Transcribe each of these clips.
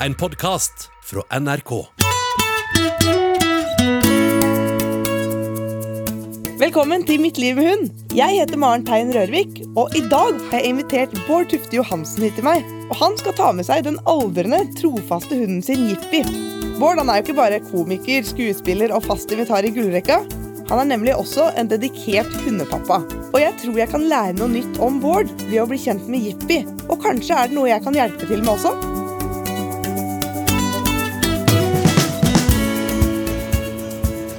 En podkast fra NRK. Velkommen til Mitt liv med hund. Jeg heter Maren Tein Rørvik, og i dag har jeg invitert Bård Tufte Johansen hit til meg. Og Han skal ta med seg den aldrende, trofaste hunden sin Jippi. Bård han er jo ikke bare komiker, skuespiller og fast invitar i Gullrekka. Han er nemlig også en dedikert hundepappa. Og jeg tror jeg kan lære noe nytt om Bård ved å bli kjent med Jippi. Og kanskje er det noe jeg kan hjelpe til med også.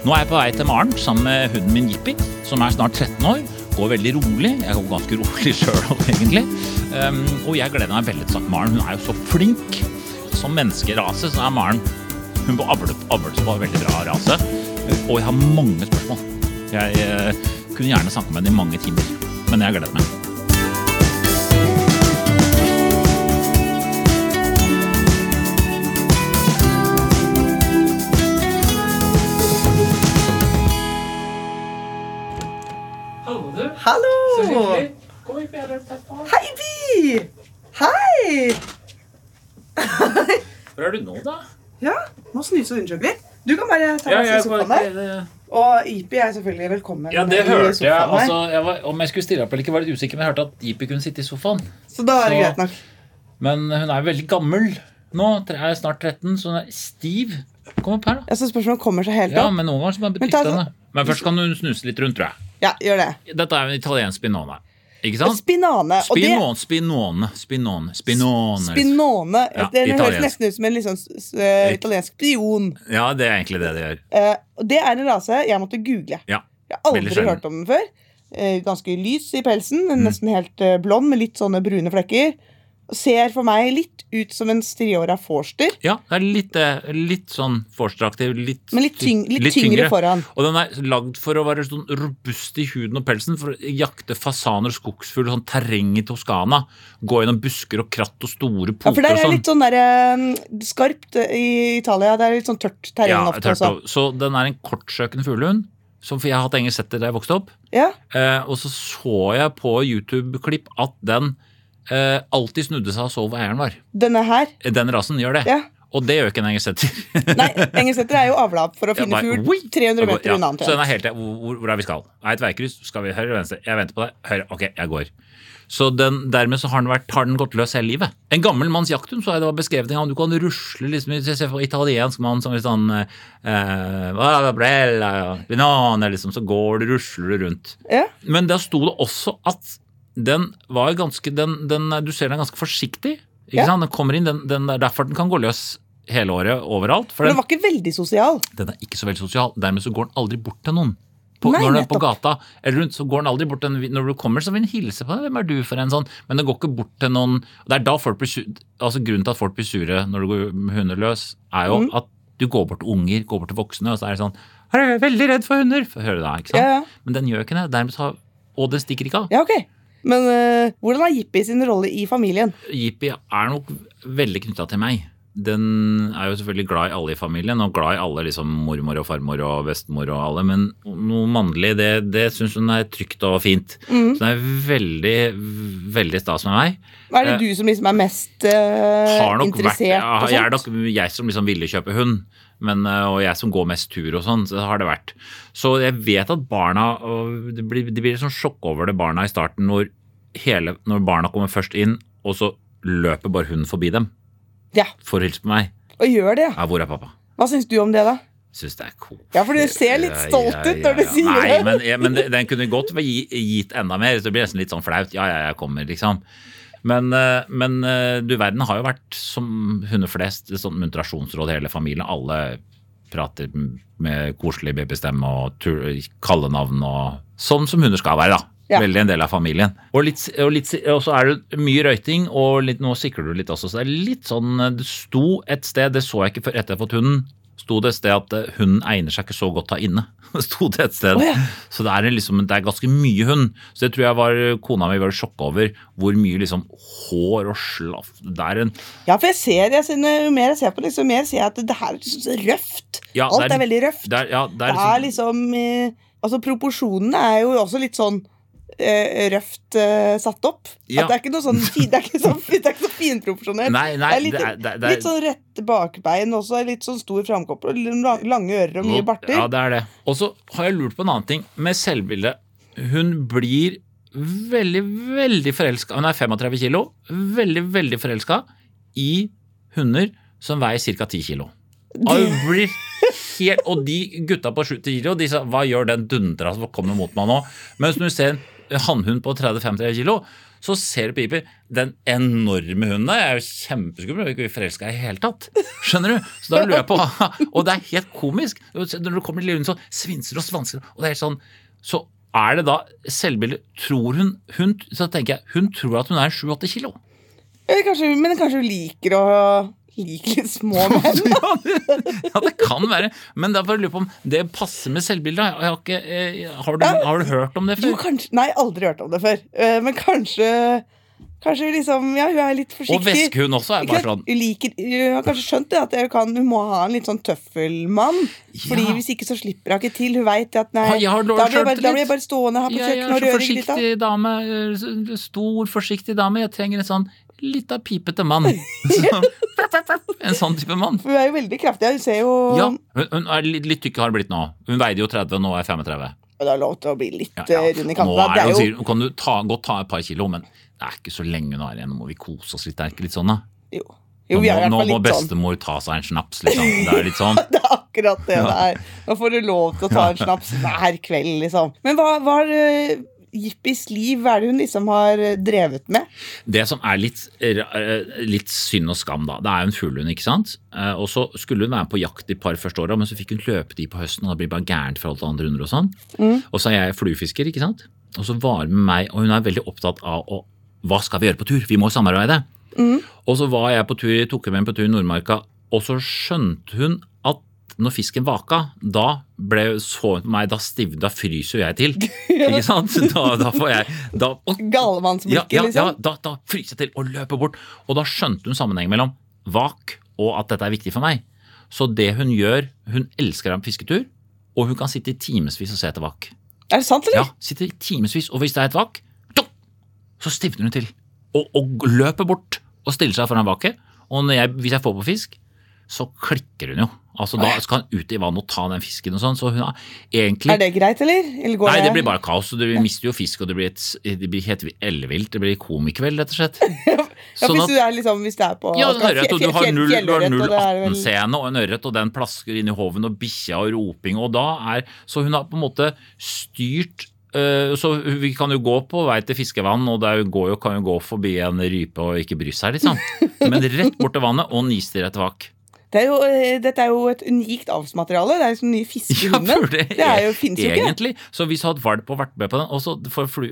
Nå er jeg på vei til Maren sammen med hunden min Jippi, som er snart 13 år. Går veldig rolig. Jeg går ganske rolig sjøl egentlig. Um, og jeg gleder meg veldig til snakke Maren. Hun er jo så flink. Som menneskerase så er Maren Hun på avle, avles på en veldig bra rase. Og jeg har mange spørsmål. Jeg eh, kunne gjerne snakket med henne i mange timer. Men jeg gleder meg. Hallo, Så hyggelig. Kom hit. Hei, Bi! Hei! Hvor er du nå, da? Ja, nå snuser hun vi. Du kan bare ta Ja, plass i sofaen der. Og Ipi er selvfølgelig velkommen. ja, det hørte jeg. Altså, jeg var, om jeg skulle stille opp eller ikke, var litt usikker, men jeg hørte at Ipi kunne sitte i sofaen. Så da er det greit nok. Men hun er veldig gammel nå. Er snart 13, så hun er stiv. Kom opp her, da. Jeg synes spørsmålet kommer seg helt opp. Ja, men noen ganger så jeg Men betrykke henne. Men først kan hun snuse litt rundt, tror jeg. Ja, gjør det. Dette er jo en italiensk spinone. Ikke sant? Spinane. Spinone, det, Spinone, spinone, spinone, spinone. Ja, det, høres nesten ut som en liksom, s- italiensk spion. Ja, det er egentlig det det gjør. Uh, det er en rase jeg måtte google. Ja, Jeg har aldri hørt om den før. Uh, ganske lys i pelsen, Mm. nesten helt blond med litt sånne brune flekker. Ser for meg litt ut som en striåra forster, Ja, det er litt, eh, litt sånn forstraktiv, litt, men litt, tyng, litt, tyngre foran. Og den er lagd for å være sånn robust i huden og pelsen, for å jakte fasaner og skogsfugl, sånn terreng i Toskana. Gå gjennom busker og kratt og store poter Ja, for der og er sånn. litt sånn der, eh, skarpt eh, i Italia. Det er litt sånn tørt terreng Ja, ofte også. Så den er en kortsøkende fuglehund. Som jeg har hatt engelsk setter da jeg vokste opp. Ja, Eh, og så så jeg på YouTube-klipp at den eh, alltid snudde seg og så hvor eieren var. denne her. Den rasen gjør det. Ja. Og det gjør ikke en engelsk setter. Nei, engelsksetter er jo avla for å Ja, finne bare, fugl 300 meter Ja. Så den er helt hvor, hvor, er vi skal? Er et veikryss. Skal vi høyre eller venstre? Jeg venter på deg. Høyre. Ok, jeg går. Så den, dermed så har den, vært, har den gått løs hele livet. En gammel manns jakthund så jeg det var beskrevet en gang. Du kan rusle liksom, hvis ser for italiensk mann som litt sånn eh, "Ah, bella, banana", liksom, Så går du, rusler du rundt. Ja. Men da sto det også at den var ganske den, den, Du ser den er ganske forsiktig. Ikke Ja. sant? Den kommer inn, den, den, er derfor den kan gå løs hele året overalt. For den den, var ikke veldig sosial. den er ikke så veldig sosial. Dermed så går den aldri bort til noen. På, Nei, når den er på gata eller rundt, så går den aldri bort til Når du kommer, så vil den hilse på deg. Hvem er du for en sånn? Men den går ikke bort til noen og Det er da folk blir altså Grunnen til at folk blir sure når du går hundeløs, er jo mm. at du går bort til unger, går bort til voksne, og så er det sånn «Jeg er veldig redd for hunder! Hører du det, ikke sant? Ja, ja. Men den gjør ikke det. Dermed så, og det stikker ikke av. ja, ok. Men eh, hvordan er Jippi sin rolle i familien? Jippi er nok veldig knytta til meg. Den er jo selvfølgelig glad i alle i familien, og glad i alle liksom mormor og farmor og bestemor og alle, men noe mannlig, det, det syns hun er trygt og fint. Mm. Så det er veldig, veldig stas med meg. Hva Er det du som liksom er mest uh, Har nok vært, interessert? ja, og jeg er nok jeg som liksom ville kjøpe hund, men, eh, og jeg som går mest tur og sånn, så har det vært. Så jeg vet at barna Det blir, det blir et sånn sjokk over det barna i starten når, hele, når barna kommer først inn, og så løper bare hunden forbi dem Ja, for å hilse på meg. og gjør det, ja. Ja, hvor er pappa? Hva syns du om det, da? Syns det er cool. Ja, for du ser litt stolt ut når du sier Nei, det. men, ja, men den kunne godt vært gitt enda mer, så det blir nesten litt sånn flaut. Ja, ja, jeg kommer, liksom. Men, eh, men eh, du verden har jo vært som hunder flest, et sånt muntrasjonsråd hele familien. Alle prater med koselig babystemme og kallenavn og sånn som hunder skal være, da. Ja. Veldig en del av familien. Og, litt, og, litt, og så er det mye røyting, og litt, nå sikler du litt også. Så det er litt sånn Det sto et sted, det så jeg ikke før etter jeg har fått hunden, sto det et sted at eh, hunden egner seg ikke så godt av inne. Sto det et sted. Oh, ja. Så det er, liksom, det er ganske mye hund. Så det tror jeg var kona mi var sjokka over, hvor mye liksom hår og slaff Det er en Ja, for jeg ser, ser Jo mer jeg ser på det, jo mer ser jeg at det her er liksom så røft. Ja, Alt det er, veldig røft. det er, ja, det Det er er liksom, liksom eh, Altså, proporsjonene er jo også litt sånn røft uh, satt opp. Ja. At det er ikke noe sånn fi- Det er ikke så, det er. Nei, nei, det er litt, det er- det er- litt sånn rette bakbein også, litt sånn stor framkopp, lange ører og mye barter. Ja, det er det. Og så har jeg lurt på en annen ting. Med selvbildet. Hun blir veldig, veldig forelska Hun er 35 kilo. Veldig, veldig forelska i hunder som veier ca. 10 kilo. Og hun blir helt Og de gutta på 70 kilo, de sa hva gjør den dundra som kommer mot meg nå? Mens når du ser en hannhund på 30-50 kilo, så ser du piper. Den enorme hunden der er jo kjempeskummel. Er ikke forelska i det hele tatt. Skjønner du? Så da lurer jeg på Og det er helt komisk. Når du kommer til hunden, så svinser og svansker og det er helt sånn Så er det da selvbildet Tror hun, hun Så tenker jeg, hun tror at hun er 7-8 kilo. Kanskje, men kanskje hun liker å Liker små menn. ja, det, kan være. Men får jeg lure på om det passer med selvbildet. Har, ikke, eh, har, du, har du hørt om det Jo, før? kanskje Nei, aldri hørt om det før. Eh, Men kanskje Kanskje liksom Ja, hun er litt forsiktig. Og veskehund også er bare sånn Hun, liker, hun har kanskje skjønt det, at kan, hun må ha en litt sånn tøffelmann. Fordi hvis ikke så slipper hun ikke til. Hun veit at nei, ja, da blir jeg bare, da blir jeg bare stående her på kjøkkenet kjøkkenet og er røre litt. dame. eh, Stor, forsiktig dame. Jeg trenger en sånn lita pipete mann. En sånn type mann. Hun er jo veldig kraftig. Hun ser jo Ja, hun, hun er litt, litt tykk har blitt nå. Hun veide jo 30, nå er jeg 35. Og Det er lov til å bli litt Ja, ja. eh, rund i kanten. Nå er Det jo kan du ta, godt ta et par kilo, men det er ikke så lenge hun er igjen. Nå må vi kose oss litt. Det er ikke litt sånn, da? Jo, jo Nå vi i må, nå må litt sånn. bestemor ta seg en snaps, liksom. Det er litt sånn. Det er akkurat det det er. Nå får du lov til å ta en snaps hver kveld, liksom. Men hva hva er Jippis liv Hva er det hun liksom har eh, drevet med? Det som er litt, eh, litt synd og skam, da. Det er jo en fuglehund, ikke sant. Eh, Og så skulle hun være på jakt de par første åra, men så fikk hun løpe de på høsten, og da blir det bare gærent for alle andre hunder og sånn. Og så er jeg fluefisker, ikke sant. Og så var hun med meg, og hun er veldig opptatt av å Hva skal vi gjøre på tur? Vi må samarbeide. Og så var jeg på tur, tok henne med på tur i Nordmarka, og så skjønte hun når fisken vaka, da ble så meg, da stivna, da fryser jeg til. Ikke sant? Da, da får jeg da, Gallemannsblikket, ja, ja, liksom? Ja, da, da fryser jeg til og løper bort. Og da skjønte hun sammenhengen mellom vak og at dette er viktig for meg. Så det hun gjør, hun elsker en fisketur, og hun kan sitte i timevis og se etter vak. Er det sant, eller? Ja, sitter i timevis, og hvis det er et vak, så stivner hun til. Og, og løper bort og stiller seg foran vaket. Og når jeg, hvis jeg får på fisk, så klikker hun jo. Altså Da skal hun ut i vannet og ta den fisken og sånn. Så hun har egentlig Er det greit, eller? eller går Nei, det blir bare kaos. Du mister jo fisk, og det blir, et, det blir helt ellevilt. Det blir komikveld, rett og slett. Ja, Sånn hvis du er liksom Hvis det er på ja, en ørret, og du har fjell- null- du har fjellørret, og det er vel- 018-scene og en ørret, og den plasker inn i hoven, og bikkja og roping, og da er Så hun har på en måte styrt øh, så vi kan jo gå på vei til fiskevann, og det er går jo, kan jo gå forbi en rype og ikke bry seg, liksom. Men rett bort til vannet og nistirre etter vak. Det er jo, eh, dette er jo et unikt avlsmateriale. Det er jo som nye fiskehunden. Ja, det er jo, finnes jo ikke. Egentlig. Så hvis hadde valp og vært med på den og, så for, for,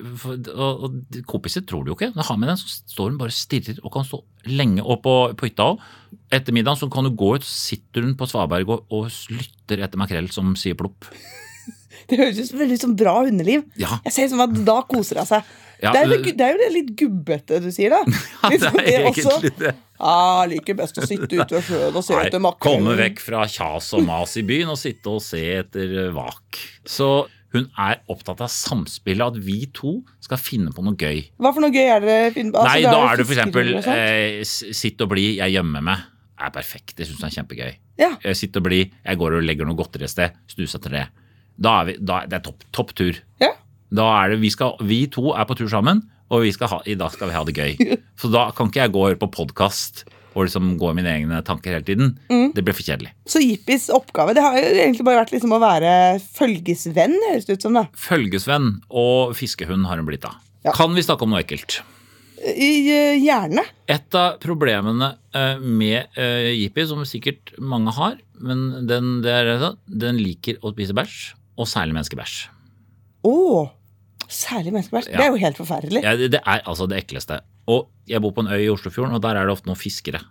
og, og Kompiser tror det jo ikke. Når har med den, så står hun bare og stirrer og kan stå lenge. Og på, på hytta òg. Etter middagen så kan du gå ut, så sitter hun på svaberg og, og lytter etter makrell som sier plopp. Det høres ut som veldig sånn bra hundeliv. Ja. Jeg ser som at da koser hun seg. Ja, det, er, jo- det er jo det litt gubbete du sier, da. Ja, det er egentlig det. Ah, liker best å sitte ute ved sjøen og se Nei, etter makrell. komme vekk fra kjas og mas i byen og sitte og se etter eh, vak. Så hun er opptatt av samspillet, at vi to skal finne på noe gøy. Hva for noe gøy er det? Altså, Nei, det da er det eksempel eh, sitt og bli, jeg gjemmer meg. er perfekt. Det syns hun er kjempegøy. Ja. Sitt og bli, jeg går og legger noe godteri et sted, snus etter det. Da er vi, da, det er topp topp tur. Ja. Da er det, vi, skal, vi to er på tur sammen, og vi skal ha, i dag skal vi ha det gøy. Så da kan ikke jeg gå og høre på podkast og liksom gå i mine egne tanker hele tiden. Mm. Det blir for kjedelig. Så Jippis oppgave det har jo egentlig bare vært liksom å være følgesvenn, høres det ut som. da. Følgesvenn og fiskehund har hun blitt da. Ja. Kan vi snakke om noe ekkelt? I, eh, Gjerne. Et av problemene eh, med Jippi, som sikkert mange har, men den, det er, sånn, den liker å spise bæsj, og særlig menneskebæsj. Å! Særlig menneskebæsj. Ja. Det er jo helt forferdelig. Ja, det, det er altså det ekleste. Og jeg bor på en øy i Oslofjorden, og der er det ofte noen fiskere.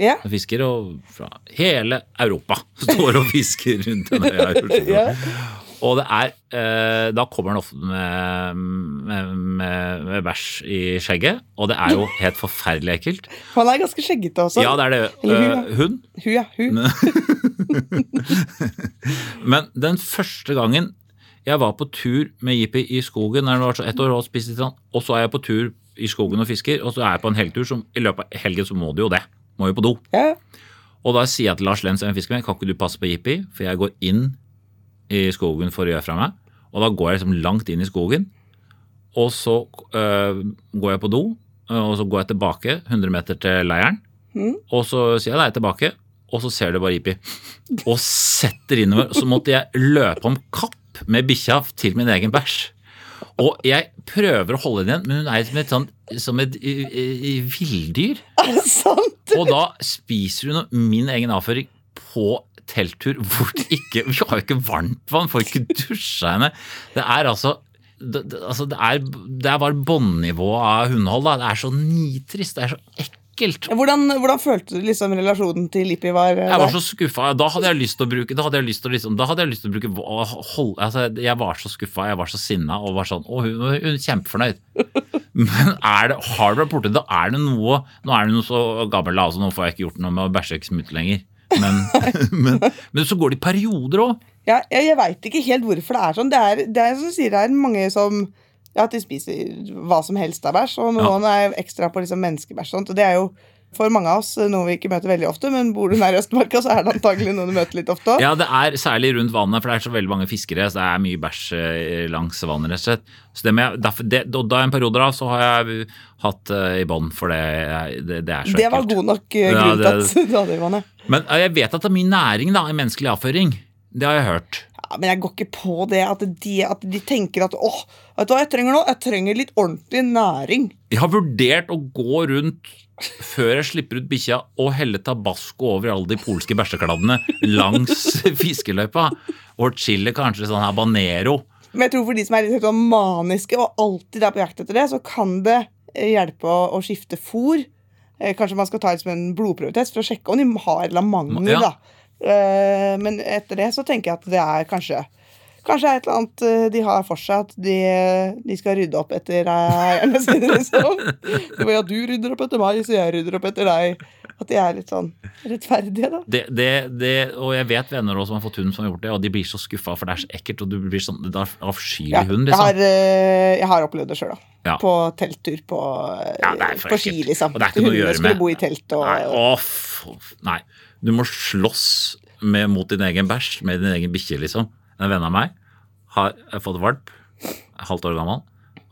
Ja. Fisker og fra hele Europa står og fisker rundt den øya. i Oslofjorden. Ja. Og det er eh, Da kommer han ofte med, med, med, med bæsj i skjegget, og det er jo helt forferdelig ekkelt. Han er ganske skjeggete også. Ja, det er det. Eller hun, Eh, ja. hund. Hun, ja. Hun. Men den første gangen Jeg var på tur med Jippi i skogen da jeg var så ett år og spiste litt, sånn, og så er jeg på tur i skogen og fisker, og så er jeg på en helgetur som i løpet av helgen så må du jo det. Må jo på do. Ja. Og da sier jeg til Lars Lenz, som jeg fisker kan ikke du passe på Jippi, for jeg går inn i skogen for å gjøre fra meg. Og da går jeg liksom langt inn i skogen, og så øh, går jeg på do, øh, og så går jeg tilbake 100 meter til leiren, og så sier jeg deg er tilbake, og så ser du bare Jippi. Og setter innover. Så måtte jeg løpe om kapp med bikkja til min egen bæsj. Og jeg prøver å holde den igjen, men hun er som et, sånn, som et villdyr. Er det sant? Og da spiser hun min egen avføring på telttur hvor det ikke Vi har jo ikke varmtvann, får ikke dusja henne. Det er altså det, det, altså det, er, det er bare bånnivået av hundehold. Da. Det er så nitrist. Det er så ekkelt. Hvordan, hvordan følte du liksom relasjonen til Lippi var eh, Jeg var så skuffa. Da hadde jeg lyst til å bruke Da hadde jeg lyst til liksom, da hadde jeg lyst til å bruke hold, altså, Jeg var så skuffa, jeg var så sinna og var sånn Å, hun, hun er kjempefornøyd. Men er det, har du borti det, er det noe Nå er det noe så gammel, altså, nå får jeg ikke gjort noe med å bæsje ikke smutte lenger. Men, men, men så går det i perioder òg. Ja, jeg jeg veit ikke helt hvorfor det er sånn. Det er, det er som sier, det er mange som ja, at de spiser hva som helst av bæsj, og noen er ekstra på liksom menneskebæsj. og det er jo for mange av oss noe vi ikke møter veldig ofte, men bor du nær Østmarka, så er det antagelig noe du møter litt ofte òg. Ja, det er særlig rundt vannet, for det er så veldig mange fiskere, så det er mye bæsj eh, langs vannet, rett og slett. Så det med, derfor, det, da en periode da, så har jeg hatt uh, i bånd, for det, det, det er så Det var god nok eh, grunn til at du hadde i vannet. Men eh, jeg vet at det er mye næring da, i menneskelig avføring. Det har jeg hørt. Men jeg går ikke på det at de, at de tenker at åh, vet du hva jeg trenger nå? Jeg trenger litt ordentlig næring. Jeg har vurdert å gå rundt før jeg slipper ut bikkja og helle tabasco over alle de polske bæsjekladdene langs fiskeløypa. Og chili kanskje sånn habanero. Men jeg tror for de som er litt sånn maniske og alltid er på jakt etter det, så kan det eh, hjelpe å, å skifte fôr. Eh, Kanskje man skal ta det som en blodprøvetest for å sjekke om de har eller mangel. Ja. da. Eh, Men etter det så tenker jeg at det er kanskje Kanskje er et eller annet eh, de har for seg, at de, de skal rydde opp etter eierne sine. liksom. Det var ja, du rydder opp etter meg, så jeg rydder opp etter deg. At de er litt sånn rettferdige, da. Det, det, det, og jeg vet venner også som har fått hund som har gjort det, og de blir så skuffa, for det er så ekkelt. Og du blir sånn, er avskyelig Ja, hund, jeg, liksom. har, eh, jeg har opplevd det sjøl, da. Ja. På telttur på, Ja, på ski, liksom. Og det er ikke noe å gjøre Hundene gjøre skulle bo i telt og Nei, Off, nei. Du må slåss med, mot din egen bæsj med din egen bikkje, liksom. En venn av meg har fått valp, halvt år gammel,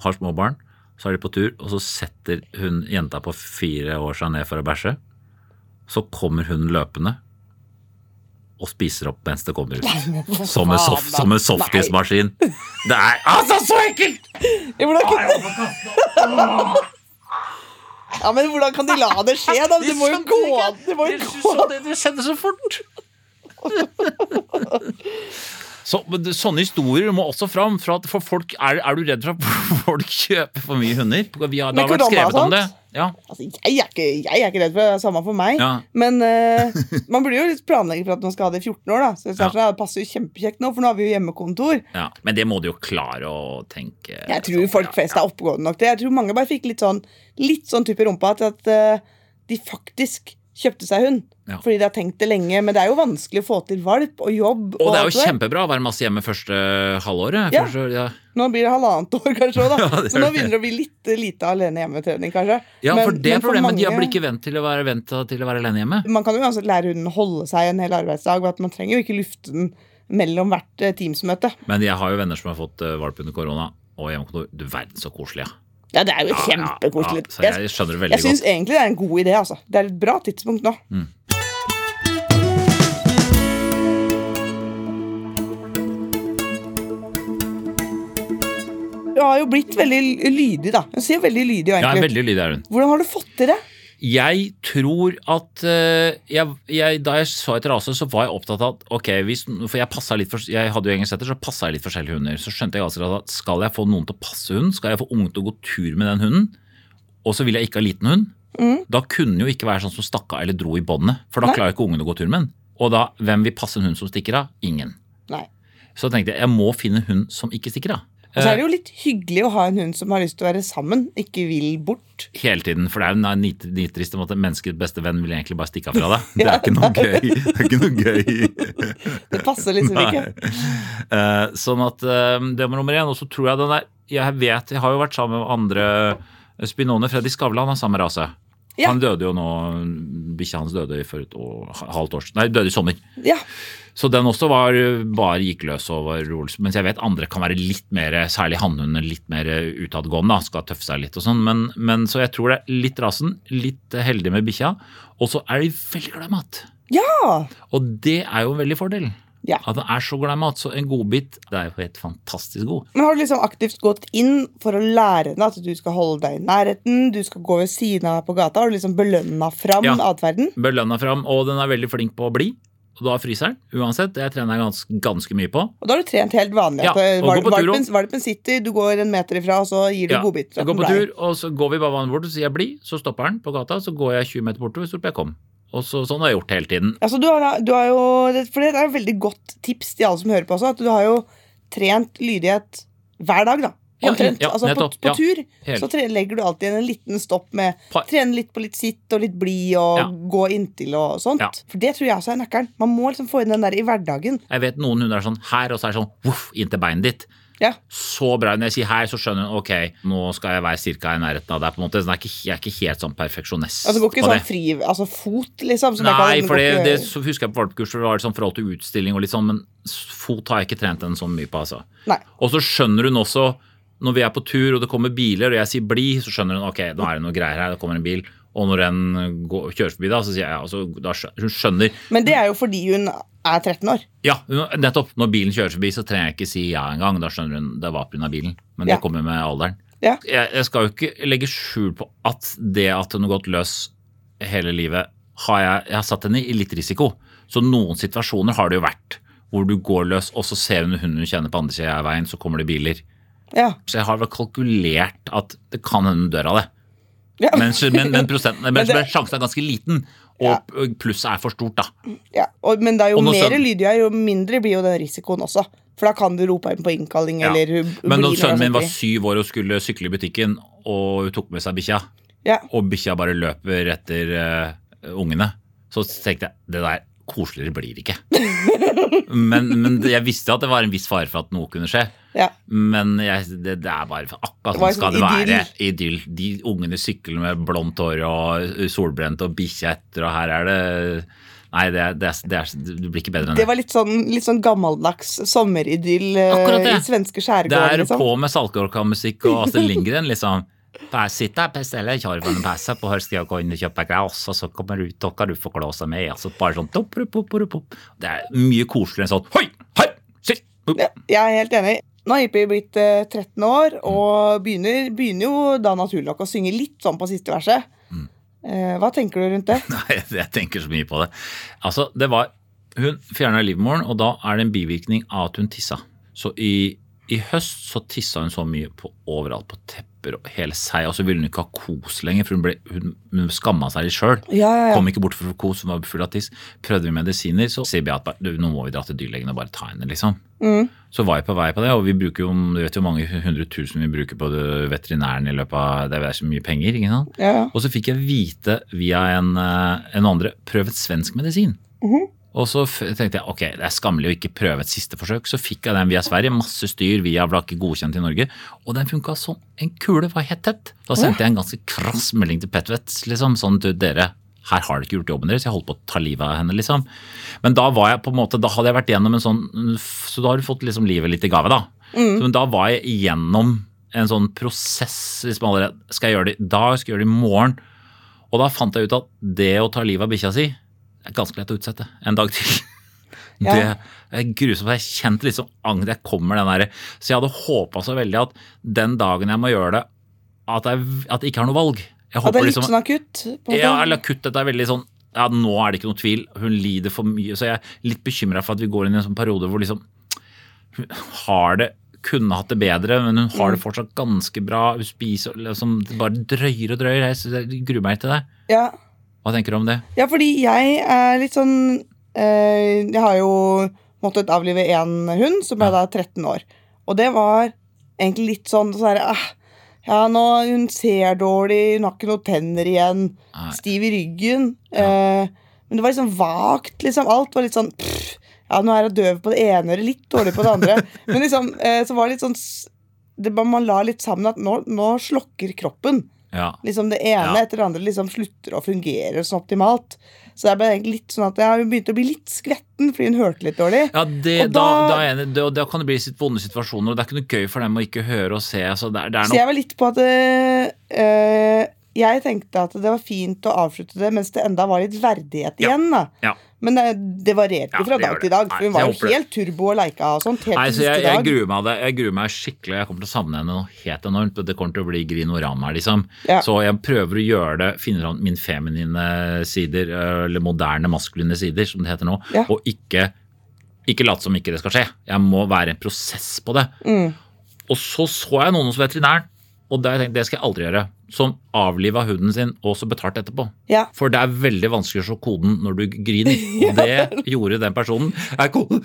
har små barn. Så er de på tur, og så setter hun jenta på fire år seg ned for å bæsje. Så kommer hun løpende og spiser opp mens det kommer ut. Som en, soft, som en softismaskin. Det er altså så ekkelt! må da kan... ja, men hvordan kan de la det skje, da? Det må jo gå an. Det må jo gå an. Det skjedde så fort. Så, men sånne historier må også fram. For, at for folk, er, er du redd for at folk kjøper for mye hunder? Vi har, det har vært skrevet om det. Ja. Altså, jeg, er ikke, jeg er ikke redd for det. det er Samme for meg. Ja. Men uh, man burde jo litt planlegge for at man skal ha det i 14 år. da Så Ja. sånn, det passer jo kjempekjekt nå, for nå har vi jo hjemmekontor. ja. Men det må du jo klare å tenke Jeg tror folk flest er oppegående nok til Jeg tror mange bare fikk litt sånn Litt sånn type rumpa til at uh, de faktisk kjøpte seg hund. Ja. Fordi de har tenkt det lenge. Men det er jo vanskelig å få til valp og jobb. Og det er jo kjempebra å være masse hjemme første halvåret. Ja. Første, ja. Nå blir det halvannet år, kanskje. Da. Ja, Så nå begynner det å bli litt lite alene hjemmetrening, kanskje. ja, Men- for det er problemet. De har blitt ikke vent til å være vent til å være alene hjemme. Man kan jo uansett lære hunden å holde seg en hel arbeidsdag. og at Man trenger jo ikke lufte den mellom hvert teamsmøte. Teams-møte. Men jeg har jo venner som har fått eh, valp under korona og hjemmekontor. Du verden så koselig, ja. Ja, det er jo Ja, ja, kjempekoselig. ja, så jeg skjønner det veldig jeg syns godt. egentlig det er en god idé. altså. Det er et bra tidspunkt nå. Du har jo blitt veldig lydig, da. Du ser veldig lydig og Ja, veldig lydig er hun. Hvordan har du fått til det? Jeg tror at eh, jeg, jeg, Da jeg så et rase, så var jeg opptatt av at ok, hvis, For jeg litt for, jeg hadde jo engelsk setter, så passa jeg litt forskjellige hunder. Så skjønte jeg ganske at skal jeg få noen til å passe hunden, skal jeg få unge til å gå tur med den hunden, og så vil jeg ikke ha liten hund, da kunne den jo ikke være sånn som stakk av eller dro i båndet. For da Nei. klarer ikke ungene å gå tur med den. Og da, hvem vil passe en hund som stikker av? Ingen. Nei. Så tenkte jeg jeg må finne en hund som ikke stikker av. Og så er det jo litt hyggelig å ha en hund som har lyst til å være sammen, ikke vil bort. hele tiden. For det er jo nit- nitrist om at menneskets beste venn vil egentlig bare stikke av fra deg. Det er ikke noe gøy. Det er ikke noe gøy. Det passer liksom ikke. Eh, sånn at eh, det var nummer én. Og så tror jeg den der Jeg vet, jeg har jo vært sammen med andre Spinone. Freddy Skavlan har samme rase. Ja. Han døde jo nå Bikkja hans døde for et år, halvt år Nei, døde i sommer. Ja, Så den også var bare gikk løs over Olsen. Mens jeg vet andre kan være litt mer, særlig hannhunder, litt mer utadgående. Skal tøffe seg litt og sånn. Men, men så jeg tror det er litt rasen, litt heldig med bikkja. Og så er de veldig glad i mat. ja. Og det er jo en veldig fordel. Ja. At den er så glad i mat. Så en godbit det er jo helt fantastisk god. Men har du liksom aktivt gått inn for å lære henne at du skal holde deg i nærheten, du skal gå ved siden av på gata? Har du liksom belønna fram Ja. atferden? Belønna fram, og den er veldig flink på å bli. Og da fryser den, uansett. Det trener jeg ganske, ganske mye på. Og da har du trent helt vanlig. Ja, eh, valpen, valpen sitter, du går en meter ifra, og så gir du Ja, godbiter. går på tur, og så går vi bare vanlig bort, og så sier jeg bli, så stopper den på gata, så går jeg 20 meter bortover, så roper jeg kom. Og så, sånn har jeg gjort hele tiden. Altså, du har, du har jo, for det er et veldig godt tips til alle som hører på også, at du har jo trent lydighet hver dag, da. Ja, Omtrent. ja, altså, på, på tur så legger du alltid en liten stopp med Trene litt på litt sitt og litt blid og Ja. gå inntil og sånt. Ja. For det tror jeg også er nøkkelen. Man må liksom få inn den der i hverdagen. Jeg vet noen hunder er sånn her, og så er det sånn voff, inntil beinet ditt. Ja. Så bra. Når jeg sier her, så skjønner hun ok, nå skal jeg være cirka i nærheten av deg. på en måte. Så jeg, er ikke, jeg er ikke helt sånn perfeksjonist Altså går ikke sånn fri Altså fot, liksom. som Nei, for det, det så husker jeg på valpekurs, det var sånn forhold til utstilling og litt sånn, men fot har jeg ikke trent en så mye på, altså. Nei. Og så skjønner hun også, når vi er på tur og det kommer biler, og jeg sier bli, så skjønner hun ok, nå er det noe greier her, det kommer en bil. Og når den går, kjører forbi, da, så sier jeg ja, altså, da Hun skjønner. Men det er jo fordi hun er 13 år. Ja, nettopp. Når bilen kjører forbi, så trenger jeg ikke si ja engang. Da skjønner hun det var pga. bilen. Men det Ja. kommer med alderen. Ja. Jeg, jeg skal jo ikke legge skjul på at det at hun har gått løs hele livet, har jeg, jeg har satt henne i litt risiko. Så noen situasjoner har det jo vært hvor du går løs, og så ser hun hunden hun kjenner på andre sida av veien, så kommer det biler. Ja. Så jeg har vel kalkulert at det kan hende hun dør av det. Ja. Men, men, men, men, det- sjansen er ganske liten, og plusset er for stort, da. Ja, og, men da jo Og mer skjønner- lyd du er, jo mindre blir jo den risikoen også. For da kan du rope inn på innkalling, Ja. eller Men når sønnen min var syv år og skulle sykle i butikken, og hun tok med seg bikkja, Ja. og bikkja bare løper etter uh, ungene, så tenkte jeg det der koseligere blir det ikke. men, men jeg visste at det var en viss fare for at noe kunne skje. Ja. Men jeg, det, det er bare akkurat sånn skal det være. Idyll. De ungene sykler med blondt hår og solbrent og bikkja etter, og her er det Nei, det, er- det, er, det, er, det blir ikke bedre enn Det det. var litt sånn, litt sånn gammeldags sommeridyll eh, i svenske Det er Liksom. på med Saltkråka-musikk og Astrid Lindgren, liksom. Bare sitt der, bestille og passe på her skal jeg gå inn og kjøpe glass, og så kommer du ut, og kan du få klåse med. Altså bare sånn. Det er mye koseligere enn sånn hoi, hoi, sitt. Ja, jeg er helt enig. Nå har Jippi blitt eh, 13 år og begynner, begynner jo da naturlig nok å synge litt sånn på siste verset. Mm. Eh, hva tenker du rundt det? Nei, jeg tenker så mye på det. Altså, det var Hun fjerna livmoren, og da er det en bivirkning av at hun tissa. Så i, i høst så tissa hun så mye på overalt, på tepper og hele seg, og så ville hun ikke ha kos lenger, for hun, ble, hun, hun skamma seg litt sjøl. Ja, ja, ja. Kom ikke bort for å kos, hun var full av tiss. Prøvde vi medisiner, så sier Beat bare, nå må vi dra til dyrlegen og bare ta henne, liksom. Mm. Så var jeg på vei på det, og vi bruker jo, du vet jo mange hundre tusen vi bruker på veterinæren i løpet av, det er så mye penger, ikke sant? Og så fikk jeg vite via en, eh, en andre prøv et svensk medisin. Mhm. Og så tenkte jeg ok, det er skammelig å ikke prøve et siste forsøk. Så fikk jeg den via Sverige, masse styr via ikke godkjent i Norge. Og den funka som en kule, var helt tett. Da sendte jeg en ganske krass melding til Petvett, liksom, sånn du, dere, her har dere ikke gjort jobben deres, jeg holdt på å ta livet av henne, liksom. Men da var jeg på en måte, da hadde jeg vært gjennom en sånn, så da har du fått liksom livet litt i gave, da. Så, men da var jeg igjennom en sånn prosess, liksom allerede, skal jeg gjøre det i dag, skal jeg gjøre det i morgen? Og da fant jeg ut at det å ta livet av bikkja si, er ganske lett å utsette en dag til. Ja. Det er grusomt. Jeg kjente liksom angst. Jeg kommer den der. Så jeg hadde håpa så veldig at den dagen jeg må gjøre det, at jeg, at jeg ikke har noe valg. Jeg At det er litt liksom, sånn akutt? Ja, eller kuttet er veldig sånn Ja, nå er det ikke noe tvil. Hun lider for mye. Så jeg er litt bekymra for at vi går inn i en sånn periode hvor liksom Hun har det kunne hatt det bedre, men hun har Mm. det fortsatt ganske bra. Hun spiser liksom det bare drøyer og drøyer. Jeg gruer meg til det. ja. Hva tenker du om det? ja, fordi jeg er litt sånn eh, Jeg har jo måttet avlive én hund, som er da 13 år. Og det var egentlig litt sånn, så er det, ah, Ja, nå hun ser dårlig, hun har ikke noen tenner igjen. Nei. Stiv i ryggen. Eh, men det var liksom vagt, liksom. Alt var litt sånn pff, Ja, nå er hun døv på det ene øret, litt dårlig på det andre. Men liksom, eh, så var det litt sånn det, Man la litt sammen at nå, nå slokker kroppen. Ja. Liksom Det ene Ja. etter det andre liksom slutter å fungere sånn optimalt. Så det ble litt sånn at hun begynte å bli litt skvetten fordi hun hørte litt dårlig. Ja, det, Og da, da- da, jeg. Da, da kan det bli sitt vonde situasjoner, og det er ikke noe gøy for dem å ikke høre og se. Så det, er- det er Så jeg var litt på at eh, Jeg tenkte at det var fint å avslutte det mens det enda var litt verdighet Ja. igjen. da Ja. Men det, det varierte Ja, fra dag til dag. For hun var jo helt turbo og leika og sånt. Helt Nei, så jeg, jeg gruer meg det. Jeg gruer meg skikkelig. Jeg kommer til å savne henne noe helt enormt. Det kommer til å bli grinorama, liksom. Så jeg prøver å gjøre det, finne fram min feminine sider, eller moderne maskuline sider, som det heter nå, og ikke, ikke late som ikke det skal skje. Jeg må være en prosess på det. Mm. Og så så jeg noen hos veterinæren, og det, det skal jeg aldri gjøre, som avliva hunden sin og så betalt etterpå. Ja. For det er veldig vanskelig å se koden når du griner. Og det gjorde den personen. Er koden.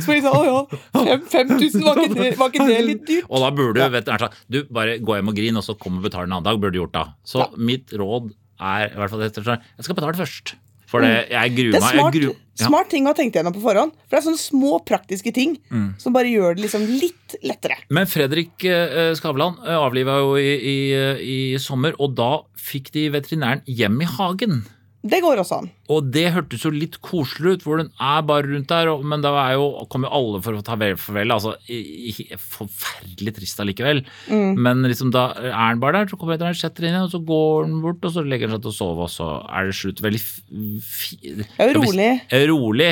Så jeg sånn, å ja, fem- 5000, var, var ikke det litt dyrt? Og da burde du vet, du, du bare gå hjem og grine, og så kommer og betal en annen dag. burde du gjort da. Så Ja. mitt råd er i hvert fall jeg skal betale først. For det, jeg gruer er meg. Smart, gruer, ja. smart ting å ha tenkt gjennom på forhånd. For det er sånne små praktiske ting Mm. som bare gjør det liksom litt lettere. Men Fredrik eh, Skavlan eh, avliva jo i, i, eh, i sommer, og da fikk de veterinæren hjem i hagen. Det går også an. Og det hørtes jo litt koselig ut, hvor den er bare rundt der, men da er jo, kom jo alle for å ta vel farvel. Altså, forferdelig trist allikevel. Mm. Men liksom da er den bare der, så kommer veterinæren, setter inn igjen, og så går den bort, og så legger den seg til å sove, og så er det slutt. Veldig f- er rolig. Rolig.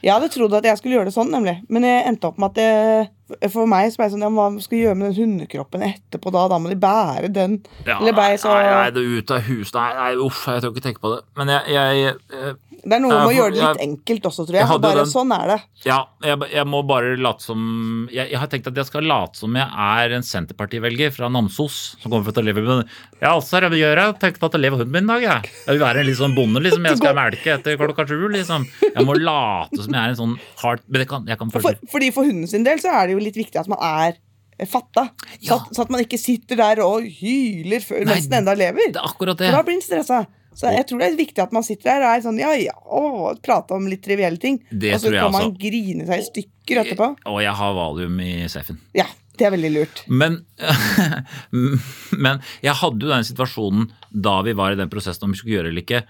Jeg hadde trodd at jeg skulle gjøre det sånn, nemlig. Men jeg endte opp med at det, for meg så ble det sånn, ja, hva skal jeg gjøre med den hundekroppen etterpå da? Da må de bære den. Ja, Eller ble jeg så Nei, nei, det er ut av hus. Nei, nei, uff, jeg tør ikke tenke på det. Men jeg, jeg, eh, Det er noe med å gjøre det litt jeg- enkelt også, tror jeg jeg. Bare den- sånn er det. Ja, jeg, jeg må bare late som jeg, jeg har tenkt at jeg skal late som jeg er en Senterparti-velger fra Namsos som kommer å leve med Ja, altså, jeg vil gjøre Tenk på at jeg lever hunden min i dag, jeg. Jeg vil være en litt sånn bonde, liksom. Jeg skal melke etter klokka sju, liksom. Jeg må late som jeg er en sånn hard Men det kan, jeg kan For, fordi for hunden sin del så er det jo litt viktig at man er eh, fatta. Så, Ja. at, så at man ikke sitter der og hyler før, Nei, mens den enda lever. Det er akkurat For da blir den stressa. Så jeg tror det er viktig at man sitter der og er sånn ja ja, å, prate om litt trivielle ting. Det og så kan man også. grine seg i stykker etterpå. Og jeg har valium i safen. Ja, det er veldig lurt. Men, men jeg hadde jo den situasjonen da vi var i den prosessen om vi skulle gjøre det eller ikke,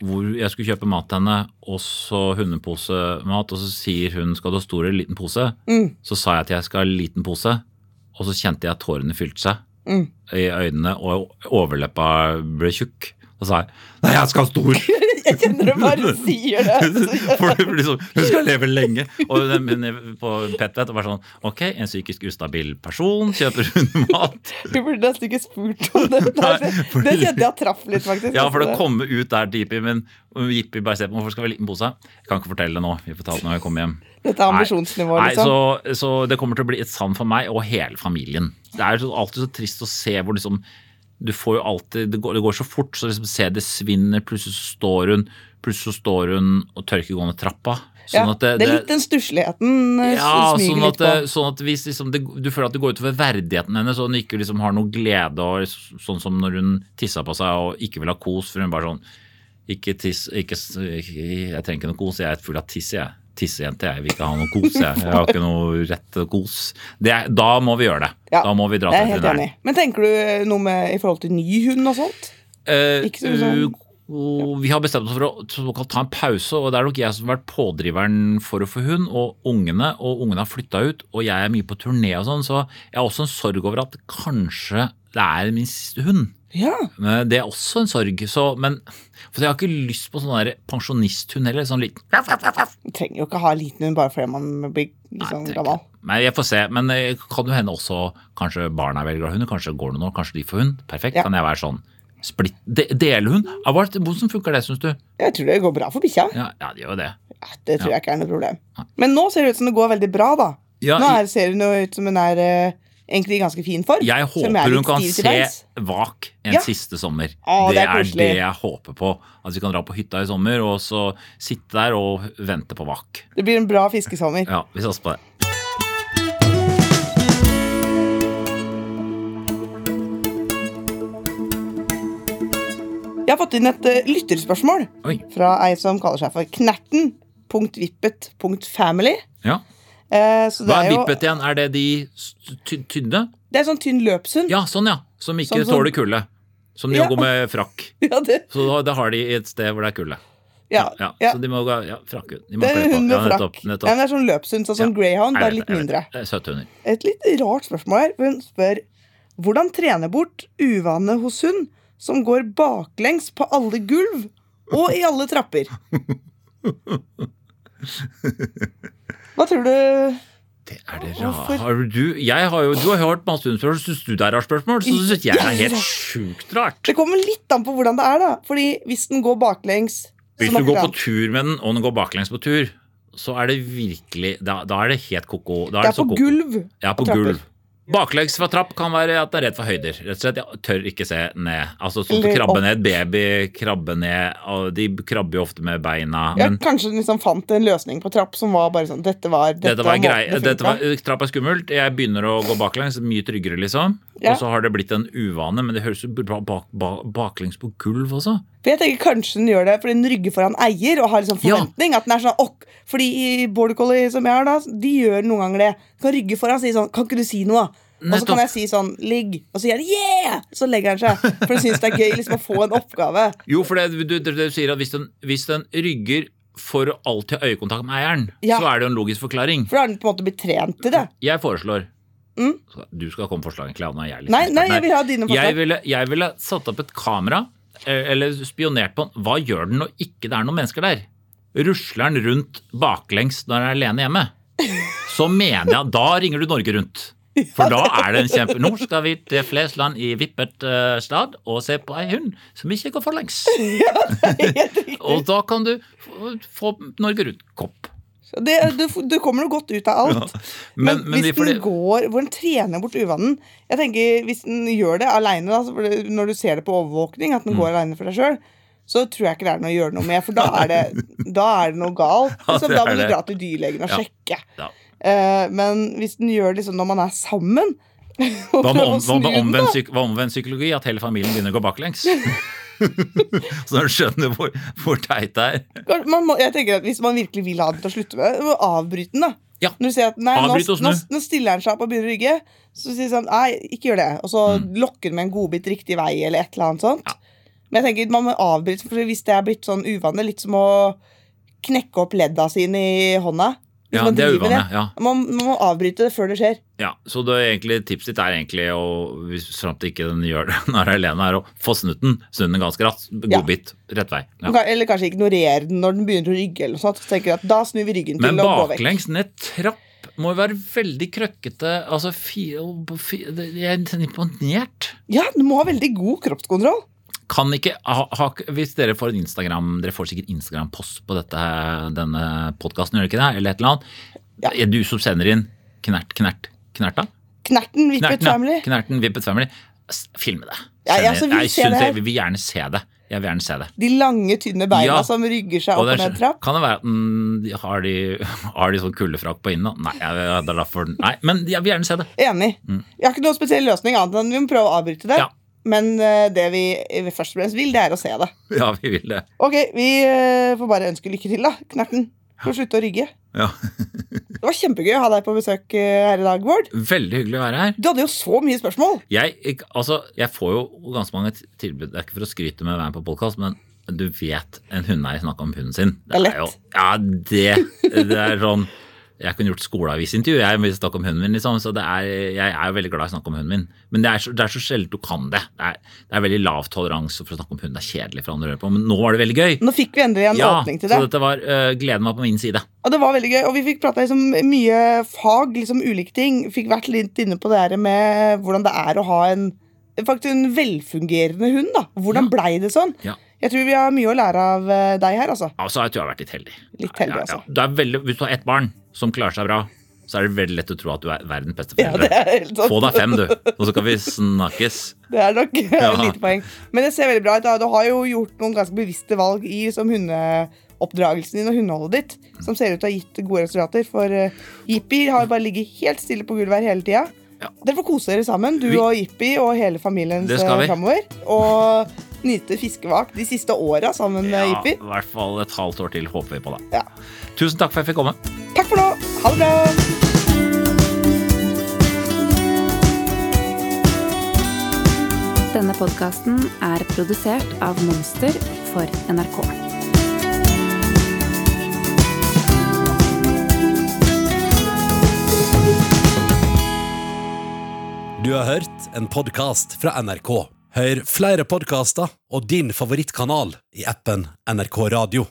hvor jeg skulle kjøpe mat til henne, og så hundeposemat, og så sier hun skal du ha stor eller liten pose? Mm. Så sa jeg at jeg skal ha liten pose, og så kjente jeg at tårene fylte seg Mm. i øynene, og overleppa ble tjukk. Så sa jeg nei, jeg skal ha stor! Jeg kjenner du bare sier det. For det blir sånn, Hun skal leve lenge. Og men på Petvet var sånn Ok, en psykisk ustabil person kjøper hun mat? Du burde nesten ikke spurt om det. Det, Nei, fordi- det kjente jeg traff litt, faktisk. Ja, for det komme kommer ut der Jippi, men Jippi bare ser på hvorfor skal vi ha liten pose. Jeg kan ikke fortelle det nå. Vi får ta det når jeg kommer hjem. Dette er ambisjonsnivået, Nei, liksom. så, så det kommer til å bli et savn for meg og hele familien. Det er alltid så trist å se hvor liksom du får jo alltid, det går, det går så fort, så liksom se det svinner, plutselig så står hun plutselig så står hun og tørker gående trappa. ja, Sånn at det, er litt den stussligheten eh, ja, sånn at, litt på. det- sånn at hvis liksom det, du føler at det går utover verdigheten hennes, og hun ikke liksom har noe glede, og sånn som når hun tissa på seg og ikke vil ha kos, for hun bare sånn ikke tiss, ikke, ikke, Jeg trenger ikke noe kos, jeg er full av tiss, jeg. Tissejente, jeg vil ikke ha noe kos, jeg. Jeg har ikke noe rett til kos. Det da må vi gjøre det. Ja, da må vi dra til helt veterinæren. Men tenker du noe med i forhold til ny hund og sånt? Eh, Ikke så sånn- uh, vi har bestemt oss for å ta en pause, og det er nok jeg som har vært pådriveren for å få hund, og ungene, og ungene har flytta ut, og jeg er mye på turné og sånn, så jeg har også en sorg over at kanskje det er min siste hund. Ja. Men det er også en sorg, så, men for jeg har ikke lyst på sånn pensjonisthund heller. Sånn liten Du trenger jo ikke ha liten hund bare fordi man blir liksom Nei, gammel. Nei, jeg får se. Men det kan jo hende også kanskje barna velger å ha hund. Kanskje går det noe, kanskje de får hund. Perfekt. Ja. Kan jeg være sånn splitt, de, Delhund? Hvordan funker det, syns du? Jeg tror det går bra for bikkja. Ja, ja, det gjør det. Ja, det tror jeg ikke er noe problem. Men nå ser det ut som det går veldig bra, da. Ja, Nå er, ser jo ut som hun er eh, egentlig i ganske fin form. Jeg er håper hun kan se. Vak en Ja. siste sommer. Å, det, det er er det jeg håper på. At vi kan dra på hytta i sommer og så sitte der og vente på Vak. Det blir en bra fiskesommer. Ja, vi satser på det. Jeg har fått inn et uh, lytterspørsmål Oi. fra ei som kaller seg for Knerten.vippet.family. Ja. Eh, så det Hva er er vippet igjen? Er det de tynne? Det er sånn tynn løpshund. Ja, sånn ja. Som ikke Sånn tåler kulde. Som de Ja. går med frakk. Ja, det, Så da, da har de et sted hvor det er kulde. ja, Ja, ja. Så de må gå ja, frakkehund. De må Det er en hund med Ja, frakk. nettopp, Ja, men det er sånn løpshund, sånn som Ja. greyhound, bare litt mindre. det. Det er Søte hunder. Et litt rart spørsmål her. Hun spør hvordan trene bort uvane hos hund som går baklengs på alle gulv og i alle trapper. Hva tror du? Det er det rare. Har du, jeg har jo, du har hørt masse spørsmål, Syns du det er rart spørsmål? Så syns jeg det er helt sjukt rart. Det kommer litt an på hvordan det er, da. Fordi hvis den går baklengs Hvis du går på tur med den, og den går baklengs på tur, så er det virkelig Da, da er det helt ko-ko. Da Det er så på gulv. Ja, på gulv. Baklengs fra trapp kan være at det er redd for høyder. Rett og slett, Jeg tør ikke se ned. Altså sånn som krabbe ned, baby krabbe ned, og de krabber jo ofte med beina. Men, ja, kanskje liksom fant en løsning på trapp som var bare sånn Dette var, dette dette var måten grei. det Dette var, trapp er skummelt. Jeg begynner å gå baklengs. Mye tryggere, liksom. Ja. Og så har det blitt en uvane, men det høres jo bak, bak, baklengs på gulv også. For jeg tenker Kanskje den gjør det fordi den rygger foran eier og har liksom Ja. forventning. At den er sånn, ok, fordi i border collie som jeg har, da, de gjør noen ganger det. Kan rygge foran og si sånn Kan ikke du si noe? Og så kan jeg si sånn Ligg. Og så gjør han yeah! Så legger han seg. For han syns det er gøy liksom å få en oppgave. Jo, for det, du, du, du sier at hvis den, hvis den rygger for å alltid ha øyekontakt med eieren, Ja. så er det jo en logisk forklaring. For da har den på en måte blitt trent til det. Jeg foreslår Mm. Du skal komme med forslag, egentlig. ja, Nå jeg litt Nei, nei, jeg vil ha dine Jeg forslag. ville, jeg ville satt opp et kamera, eller spionert på han. Hva gjør den når ikke det er noen mennesker der? Rusler den rundt baklengs når den er alene hjemme? Så mener jeg, da ringer du Norge Rundt. For da er det en kjempe Nå skal vi til Flesland i vippet uh, stad og se på ei hund som ikke går forlengs. Riktig. Og da kan du få, få Norge Rundt-kopp. Det, du, du kommer noe godt ut av alt. Men, Men, men, hvis fordi... den går hvor den trener bort uvanen Jeg tenker Hvis den gjør det aleine, når du ser det på overvåkning, at den Mm. går alene for deg sjøl, så tror jeg ikke det er noe å gjøre noe med, for da er det, da er det noe galt. Ja, Liksom, det da må du dra til dyrlegen og Ja. sjekke. Ja. Eh, men hvis den gjør det liksom når man er sammen Hva med, om, hva med omvendt psykologi? At hele familien begynner å gå baklengs? Så du skjønner hvor, hvor teit det er. Man må, jeg tenker at Hvis man virkelig vil ha den til å slutte med, må avbryte den. da Ja. Når du sier at nei, nå, nå, nå stiller den seg opp og begynner å rygge, så sier han sånn Nei, ikke gjør det. Og så Mm. lokker den med en godbit riktig vei, eller et eller annet sånt. Men jeg tenker man må avbryte, for hvis det er blitt sånn uvanlig, litt som å knekke opp ledda sine i hånda Ja, man det er uvane. Ja. Man, man må avbryte det før det skjer. Ja, så det egentlig, tipset ditt er egentlig å, hvis fram til ikke den gjør det når det er alene, er å få snudd den. Snu den ganske raskt. Ja. Godbit. Rett vei. Ja. Eller kanskje ignorere den når den begynner å rygge. eller noe sånt. Så tenker du at Da snur vi ryggen til Men baklengs ned trapp må jo være veldig krøkkete. Altså, fi, fi, jeg er imponert. Ja, du må ha veldig god kroppskontroll. Kan ikke ha, ha, Hvis dere får en Instagram Dere får sikkert Instagram-post på dette, denne podkasten, gjør dere ikke det? Eller et eller annet. Ja. Er du som sender inn knert, knert, knerta? Knerten, Vippet. Family. Knerten, Vippet Family. Filme det. Ja, jeg Send vi Jeg det. Jeg vil gjerne se det. Jeg vil gjerne se det. De lange, tynne beina Ja. som rygger seg opp og ned trapp. kan det være at mm, de har, de, har de sånn kuldefrakk på innen? da? Nei, jeg, det er derfor, nei, men jeg vil gjerne se det. Enig. Jeg har ikke noen spesiell løsning annet enn vi må prøve å avbryte det. Mm. Ja. Men eh, det vi først og fremst vil, det er å se det. Ja, vi vil det. Ok, vi eh, får bare ønske lykke til, da. Knerten. Får slutte å rygge. Ja. Det var kjempegøy å ha deg på besøk eh, her i dag, Bård. Veldig hyggelig å være her. Du hadde jo så mye spørsmål. Jeg, ik- altså, jeg får jo ganske mange tilbud. Det er ikke for å skryte med å være med på podkast, men du vet en hundeeier snakker om hunden sin. Det er lett. jo, ja, det, det er sånn Jeg kunne gjort skoleavisintervju jeg vil snakke om hunden min, liksom, så det er, jeg er jo veldig glad i å snakke om hunden min. Men det er så, det er så sjelden du kan det. Det er, det er veldig lav toleranse for å snakke om hund. Det er kjedelig for andre å høre på, men nå var det veldig gøy. Nå fikk vi endelig en Ja, åpning til så det. dette var uh, gleden var på min side. Og det var veldig gøy. Og vi fikk prata liksom mye fag, liksom ulike ting. Fikk vært litt inne på det her med hvordan det er å ha en faktisk en velfungerende hund. da. Hvordan Ja. blei det sånn? Ja. Jeg tror vi har mye å lære av eh, deg her, altså. Altså, jeg tror jeg har vært litt heldig. Litt heldig, altså. Det er veldig, hvis du har ett barn som klarer seg bra, så er det veldig lett å tro at du er verdens beste Ja, det er helt sant. Få deg fem, du, og så kan vi snakkes. Det er nok Ja. et lite poeng. Men det ser veldig bra ut. Du har jo gjort noen ganske bevisste valg i som hundeoppdragelsen din og hundeholdet ditt, som ser ut til å ha gitt gode resultater. For uh, Jippi har bare ligget helt stille på gulvet her hele tida. Ja. Dere får kose dere sammen, du Vi- og Jippi og hele familien vi. framover. Og nyte fiskevak de siste åra sammen med Ja, Jippi. I hvert fall et halvt år til håper vi på det. Ja. Tusen takk for at jeg fikk komme. Takk for nå. Ha det bra. Denne podkasten er produsert av Monster for NRK. Du har hørt en podkast fra NRK. Hør flere podkaster og din favorittkanal i appen NRK Radio.